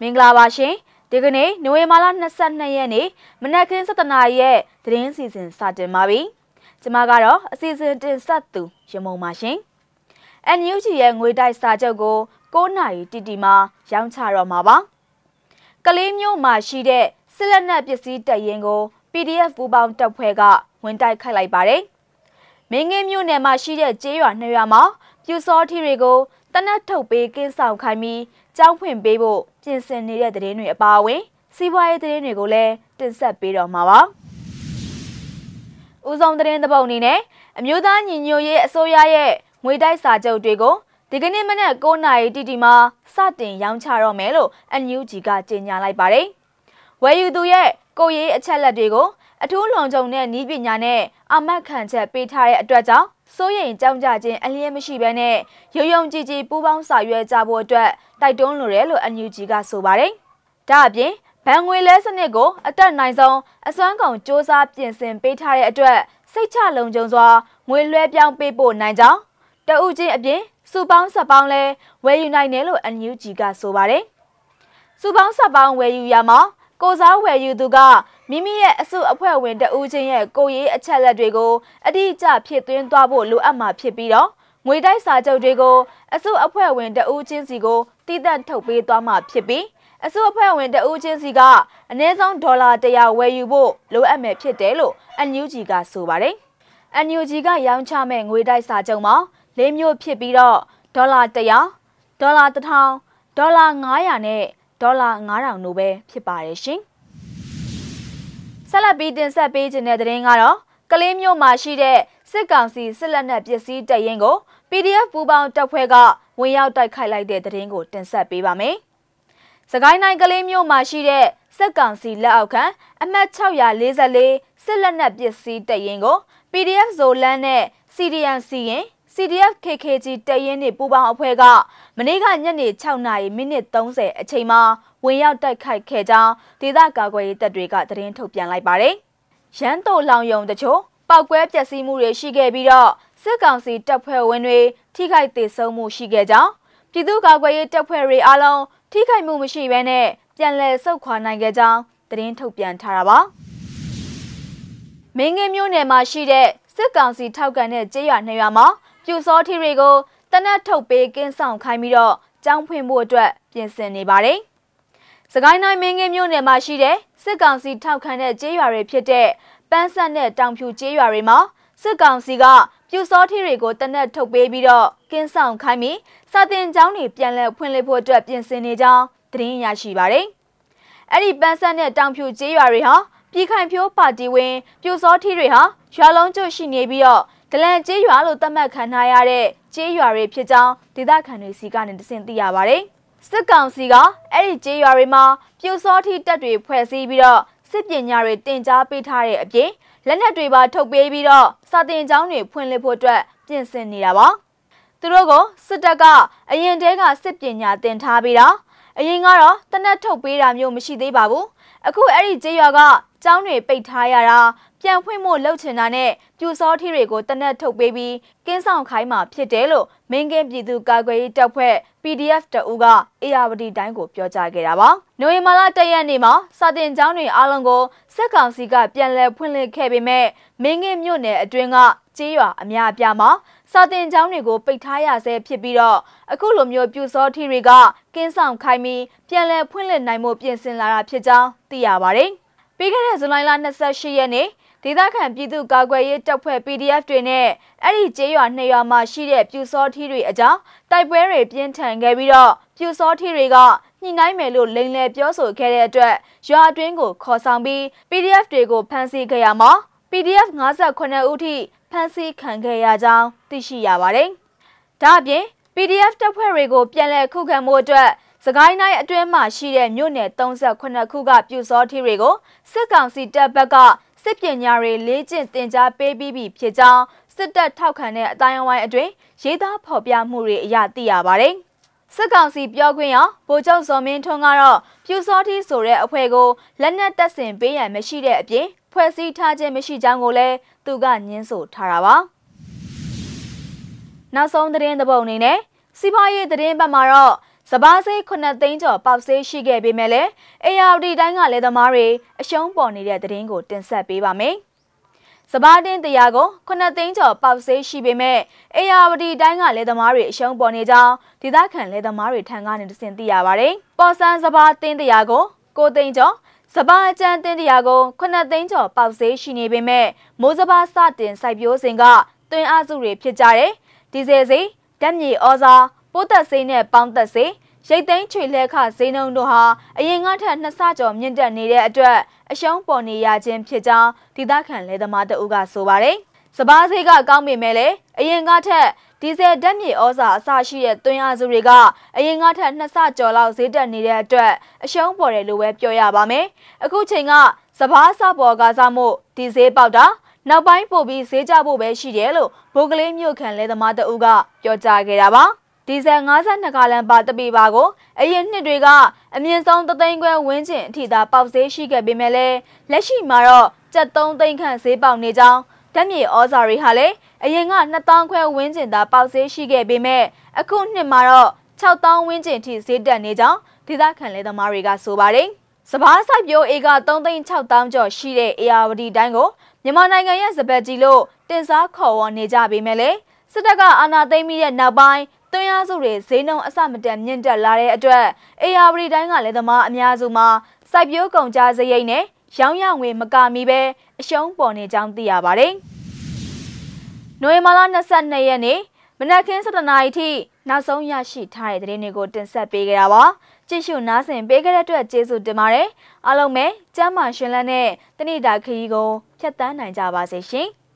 မင်္ဂလာပါရှင်ဒီကနေ့နိုဝင်ဘာလ22ရက်နေ့မနက်ခင်း7:00နာရီရဲ့သတင်းစီစဉ်စတင်ပါပြီကျွန်မကတော့အစီအစဉ်တင်ဆက်သူရမုံပါရှင် NUG ရဲ့ငွေတိုက်စာချုပ်ကို9နာရီတီတီမှာရောင်းချတော့မှာပါကလေးမျိုးမှာရှိတဲ့စစ်လက်နက်ပစ္စည်းတပ်ရင်ကို PDF ပူပေါင်းတပ်ဖွဲ့ကဝင်တိုက်ခိုက်လိုက်ပါတယ်မင်းငင်းမျိုးနယ်မှာရှိတဲ့ကျေးရွာနှစ်ရွာမှာပြူစောထီတွေကိုတနက်ထုတ်ပေးကင်းဆောင်ခိုင်းပြီး ကြောင်းဖွင့်ပေးဖို့ပြင်ဆင်နေတဲ့သတင်းတွေအပါအဝင်စီးပွားရေးသတင်းတွေကိုလည်းတင်ဆက်ပေးတော့မှာပါ။ဦးဆုံးသတင်းသဘောက်အနေနဲ့အမျိုးသားညီညွတ်ရေးအစိုးရရဲ့ငွေတိုက်စာချုပ်တွေကိုဒီကနေ့မနက်9:00နာရီတိတိမှာစတင်ရောင်းချတော့မယ်လို့ NUG ကကြေညာလိုက်ပါတယ်။ဝယ်ယူသူရဲ့ကိုရေးအချက်လက်တွေကိုအထူးလုံခြုံတဲ့နည်းပညာနဲ့အမတ်ခံချက်ပေးထားတဲ့အတွက်ကြောင့် စိုးရိမ်ကြောင်းကြခြင်းအလျက်မရှိဘဲနဲ့ရုံရုံကြည်ကြည်ပူးပေါင်းဆောင်ရွက်ကြဖို့အတွက်တိုက်တွန်းလိုတယ်လို့ NUG ကဆိုပါတယ်။ဒါအပြင်ဘဏ်ငွေလဲစနစ်ကိုအတက်နိုင်ဆုံးအစွမ်းကုန်စ조사ပြင်ဆင်ပေးထားတဲ့အတွက်စိတ်ချလုံခြုံစွာငွေလွှဲပြောင်းပေးဖို့နိုင်ကြောင်းတအုပ်ချင်းအပြင်စုပေါင်းဆက်ပေါင်းလဲဝယ်ယူနိုင်တယ်လို့ NUG ကဆိုပါတယ်။စုပေါင်းဆက်ပေါင်းဝယ်ယူရမှာကိုစားဝယ်ယူသူက မိမိရဲ့အစုအဖွဲ့ဝင်တဦးချင်းရဲ့ကိုရေးအချက်လက်တွေကိုအတိအကျဖြစ်သွင်းသွားဖို့လိုအပ်မှာဖြစ်ပြီးတော့ငွေတိုက်စာချုပ်တွေကိုအစုအဖွဲ့ဝင်တဦးချင်းစီကိုတည်တံ့ထုတ်ပေးသွားမှာဖြစ်ပြီးအစုအဖွဲ့ဝင်တဦးချင်းစီကအနည်းဆုံးဒေါ်လာ100ဝယ်ယူဖို့လိုအပ်မယ်ဖြစ်တယ်လို့ NUG ကဆိုပါတယ်။ NUG ကရောင်းချမဲ့ငွေတိုက်စာချုပ်မှာ၄မျိုးဖြစ်ပြီးတော့ဒေါ်လာ100ဒေါ်လာ1000ဒေါ်လာ900နဲ့ဒေါ်လာ9000တို့ပဲဖြစ်ပါတယ်ရှင်။ ဆက်လက်ပြီးတင်ဆက်ပေးခြင်းတဲ့သတင်းကတော့ကလေးမျိုးမှာရှိတဲ့စစ်ကောင်စီစစ်လက်နက်ပစ္စည်းတပ်ရင်းကို PDF ပူပေါင်းတပ်ဖွဲ့ကဝင်ရောက်တိုက်ခိုက်လိုက်တဲ့သတင်းကိုတင်ဆက်ပေးပါမယ်။စကိုင်းတိုင်းကလေးမျိုးမှာရှိတဲ့စစ်ကောင်စီလက်အောက်ခံအမှတ်644စစ်လက်နက်ပစ္စည်းတပ်ရင်းကို PDF ဇိုလန်နဲ့ CDN စီရင် CDF KKG တပ်ရင်းတွေပူးပေါင်းအဖွဲ့ကမနေ့ကညနေ6နာရီမိနစ်30အချိန်မှာဝင်ရောက်တိုက်ခိုက်ခဲ့ကြောင်းဒေသကာကွယ်ရေးတပ်တွေကသတင်းထုတ်ပြန်လိုက်ပါတယ်။ရန်တိုလောင်ယုံတချို့ပောက်ကွဲပျက်စီးမှုတွေရှိခဲ့ပြီးတော့စစ်ကောင်စီတပ်ဖွဲ့ဝင်တွေထိခိုက်ဒေဆုံးမှုရှိခဲ့ကြောင်းပြည်သူ့ကာကွယ်ရေးတပ်ဖွဲ့တွေအားလုံးထိခိုက်မှုမရှိဘဲနဲ့ပြန်လည်ဆုတ်ခွာနိုင်ခဲ့ကြောင်းသတင်းထုတ်ပြန်ထားတာပါ။မင်းငယ်မျိုးနယ်မှာရှိတဲ့ စစ်ကောင်စီထောက်ကန်တဲ့ကျေးရွာနှစ်ရွာမှာပြူစောထီတွေကိုတနတ်ထုတ်ပေးကင်းဆောင်ခိုင်းပြီးတော့ကြောင်းဖွင့်ဖို့အတွက်ပြင်ဆင်နေပါတယ်။စကိုင်းတိုင်းမင်းငယ်မြို့နယ်မှာရှိတဲ့စစ်ကောင်စီထောက်ခံတဲ့ကျေးရွာတွေဖြစ်တဲ့ပန်းဆက်နဲ့တောင်ဖြူကျေးရွာတွေမှာစစ်ကောင်စီကပြူစောထီတွေကိုတနက်ထုတ်ပေးပြီးတော့ကင်းဆောင်ခိုင်းပြီးစာတင်ကျောင်းတွေပြန်လည်ဖွင့်လှစ်ဖို့အတွက်ပြင်ဆင်နေကြောင်းသတင်းရရှိပါတယ်။အဲ့ဒီပန်းဆက်နဲ့တောင်ဖြူကျေးရွာတွေဟာ ပြည်ခိုင်ဖြိုးပါတီဝင်ပြူစောထီတွေဟာရွာလုံးကျွတ်ရှိနေပြီးတော့ဒလန်ကျေးရွာလို့သတ်မှတ်ခံထားရတဲ့ကျေးရွာတွေဖြစ်ကြောင်းဒေသခံတွေစီကနေတဆင့်သိရပါတယ်။စစ်ကောင်စီကအဲ့ဒီကျေးရွာတွေမှာပြူစောထီတပ်တွေဖွဲ့စည်းပြီးတော့စစ်ပညာတွေတင် जा ပေးထားတဲ့အပြင်လက်နက်တွေပါထုတ်ပေးပြီးတော့စာတင်ကျောင်းတွေဖွင့်လှစ်ဖို့အတွက်ပြင်ဆင်နေတာပါ။သူတို့ကစစ်တပ်ကအရင်တည်းကစစ်ပညာသင်ထားပြီးတော့အရင်ကတော့တနက်ထုတ်ပေးတာမျိုးမရှိသေးပါဘူး။အခုအဲ့ဒီကျေးရွာက ကျောင်းတွေပိတ်ထားရတာပြန်ဖွင့်ဖို့လှုပ်ချင်တာနဲ့ပြူစောထီတွေကိုတနက်ထုတ်ပေးပြီးကင်းဆောင်ခိုင်းမှာဖြစ်တယ်လို့မင်းကင်းပြည်သူ့ကာကွယ်ရေးတပ်ဖွဲ့ PDF တအူးကအေယာဝတီတိုင်းကိုပြောကြားခဲ့တာပါ။နိုဝင်ဘာလ၁ရက်နေ့မှာစာတင်ကျောင်းတွေအားလုံးကိုစက်ကောင်စီကပြန်လည်ဖွင့်လှစ်ခဲ့ပေမဲ့မင်းကင်းမြို့နယ်အတွင်းကကျေးရွာအများအပြားမှာစာတင်ကျောင်းတွေကိုပိတ်ထားရဆဲဖြစ်ပြီးတော့အခုလိုမျိုးပြူစောထီတွေကကင်းဆောင်ခိုင်းပြီးပြန်လည်ဖွင့်လှစ်နိုင်မှုပြင်ဆင်လာတာဖြစ်ကြောင်းသိရပါတယ်။ ပြီးခဲ့တဲ့ဇူလိုင်လ28ရက်နေ့ဒေသခံပြည်သူ့ကာကွယ်ရေးတပ်ဖွဲ့ PDF တွေနဲ့အဲ့ဒီကျေးရွာနှစ်ရွာမှာရှိတဲ့ပြူစောထီးတွေအကြောင်းတိုက်ပွဲတွေပြင်းထန်ခဲ့ပြီးတော့ပြူစောထီးတွေကညှိနှိုင်းမယ်လို့လိန်လည်ပြောဆိုခဲ့တဲ့အတွက်ရွာအတွင်းကိုခေါ်ဆောင်ပြီး PDF တွေကိုဖမ်းဆီးခဲ့ရမှာ PDF 58ဦးထိဖမ်းဆီးခံခဲ့ရကြောင်းသိရှိရပါတယ်။ဒါ့အပြင် PDF တပ်ဖွဲ့တွေကိုပြန်လည်ခုခံမှုအတွက် စကိုင်းတိုင်းအတွင်းမှာရှိတဲ့မြို့နယ်38ခုကပြူစောထီးတွေကိုစစ်ကောင်စီတပ်ဘက်ကစစ်ပညာတွေလေ့ကျင့်သင်ကြားပေးပြီးပြီဖြစ်ကြောင်းစစ်တပ်ထောက်ခံတဲ့အတိုင်းအဝိုင်းအတွင်းရေးသားဖော်ပြမှုတွေအရသိရပါတယ်။စစ်ကောင်စီပြောခွင့်ရဗိုလ်ချုပ်ဇော်မင်းထွန်းကတော့ပြူစောထီးဆိုတဲ့အဖွဲ့ကိုလက်နက်တပ်ဆင်ပေးရန်မရှိတဲ့အပြင်ဖွဲ့စည်းထားခြင်းမရှိကြောင်းကိုလည်းသူကညင်းဆိုထားတာပါ။နောက်ဆုံးသတင်းသဘောက်အနေနဲ့စီးပွားရေးသတင်းဘက်မှာတော့ စပားစိတ်9သိန်းကျော်ပေါက်ဆေးရှိခဲ့ပေမဲ့လည်း ARD တိုင်းကလည်းသမားတွေအရှုံးပေါ်နေတဲ့သတင်းကိုတင်ဆက်ပေးပါမယ်။စပားတင်းတရားကို9သိန်းကျော်ပေါက်ဆေးရှိပေမဲ့ ARD တိုင်းကလည်းသမားတွေအရှုံးပေါ်နေကြောင်းဒေသခံလည်းသမားတွေထံကနေသိသိရပါတယ်။ပေါ်ဆန်းစပားတင်းတရားကို9သိန်းကျော်စပားအကျန်းတင်းတရားကို9သိန်းကျော်ပေါက်ဆေးရှိနေပေမဲ့မိုးစပားစတင်စိုက်ပျိုးစဉ်ကတွင်အားစုတွေဖြစ်ကြတယ်။ဒီဇယ်စိဓာတ်မြေဩဇာ ပိုးသက်ဆေးနဲ့ပေါင်းသက်ဆေးရိတ်သိမ်းချွေလဲခဈေးနှုန်းတို့ဟာအရင်ကထက်နှစ်ဆကျော်မြင့်တက်နေတဲ့အတွက်အရှုံးပေါ်နေရခြင်းဖြစ်ကြောင်းဒေသခံလယ်သမားတအုပ်ကဆိုပါတယ်။စပားဈေးကကောင်းပေမဲ့လည်းအရင်ကထက်ဒီဇယ်ဓာတ်မြေဩဇာအစရှိတဲ့သွင်းအားစုတွေကအရင်ကထက်နှစ်ဆကျော်လောက်ဈေးတက်နေတဲ့အတွက်အရှုံးပေါ်တယ်လို့ပဲပြောရပါမယ်။အခုချိန်ကစပားစပေါ်ကစားမှုဒီဈေးပေါက်တာနောက်ပိုင်းပို့ပြီးဈေးကြဖို့ပဲရှိတယ်လို့ဘိုးကလေးမြို့ခံလဲသမားတအုပ်ကပြောကြားခဲ့တာပါ ဒီဇယ်52ကားလန်ပါတပီပါကိုအရင်နှစ်တွေကအမြင့်ဆုံးသသိန်းခွဲဝန်းကျင်အထိသာပေါက်ဈေးရှိခဲ့ပေမဲ့လည်းလက်ရှိမှာတော့ကျပ်3သိန်းခန့်ဈေးပေါက်နေကြောင်းဓာတ်မြေဩဇာတွေဟာလည်းအရင်က2000ခွဲဝန်းကျင်သာပေါက်ဈေးရှိခဲ့ပေမဲ့အခုနှစ်မှာတော့6000ဝန်းကျင်ထိဈေးတက်နေကြောင်းဒေသခံလဲသမားတွေကဆိုပါတယ်စပားစိုက်ပျိုးဧက3,600ကျော်ရှိတဲ့ ARD တိုင်းကိုမြန်မာနိုင်ငံရဲ့စပတ်ကြီးလို့တင်စားခေါ်ဝေါ်နေကြပေမဲ့လည်းစစ်တပ်ကအာဏာသိမ်းပြီးတဲ့နောက်ပိုင်း သွင်းအားစုတွေဈေးနှုန်းအဆမတန်မြင့်တက်လာတဲ့အတွက် ARD တိုင်းကလည်းသမားအများစုမှာစိုက်ပျိုးကုန်ကြစရိတ်နဲ့ရောင်းရငွေမကမီပဲအရှုံးပေါ်နေကြောင်းသိရပါတယ်။နိုဝင်ဘာလ22ရက်နေ့မနက်ခင်း7:00နာရီထိနောက်ဆုံးရရှိထားတဲ့သတင်းတွေကိုတင်ဆက်ပေးကြတာပါ။ကြည့်ရှုနားဆင်ပေးကြတဲ့အတွက်ကျေးဇူးတင်ပါတယ်။အားလုံးပဲကျမ်းမာရှင်လန်းတဲ့တဏိတာခရီးကိုဖျက်ဆီးနိုင်ကြပါစေရှင်။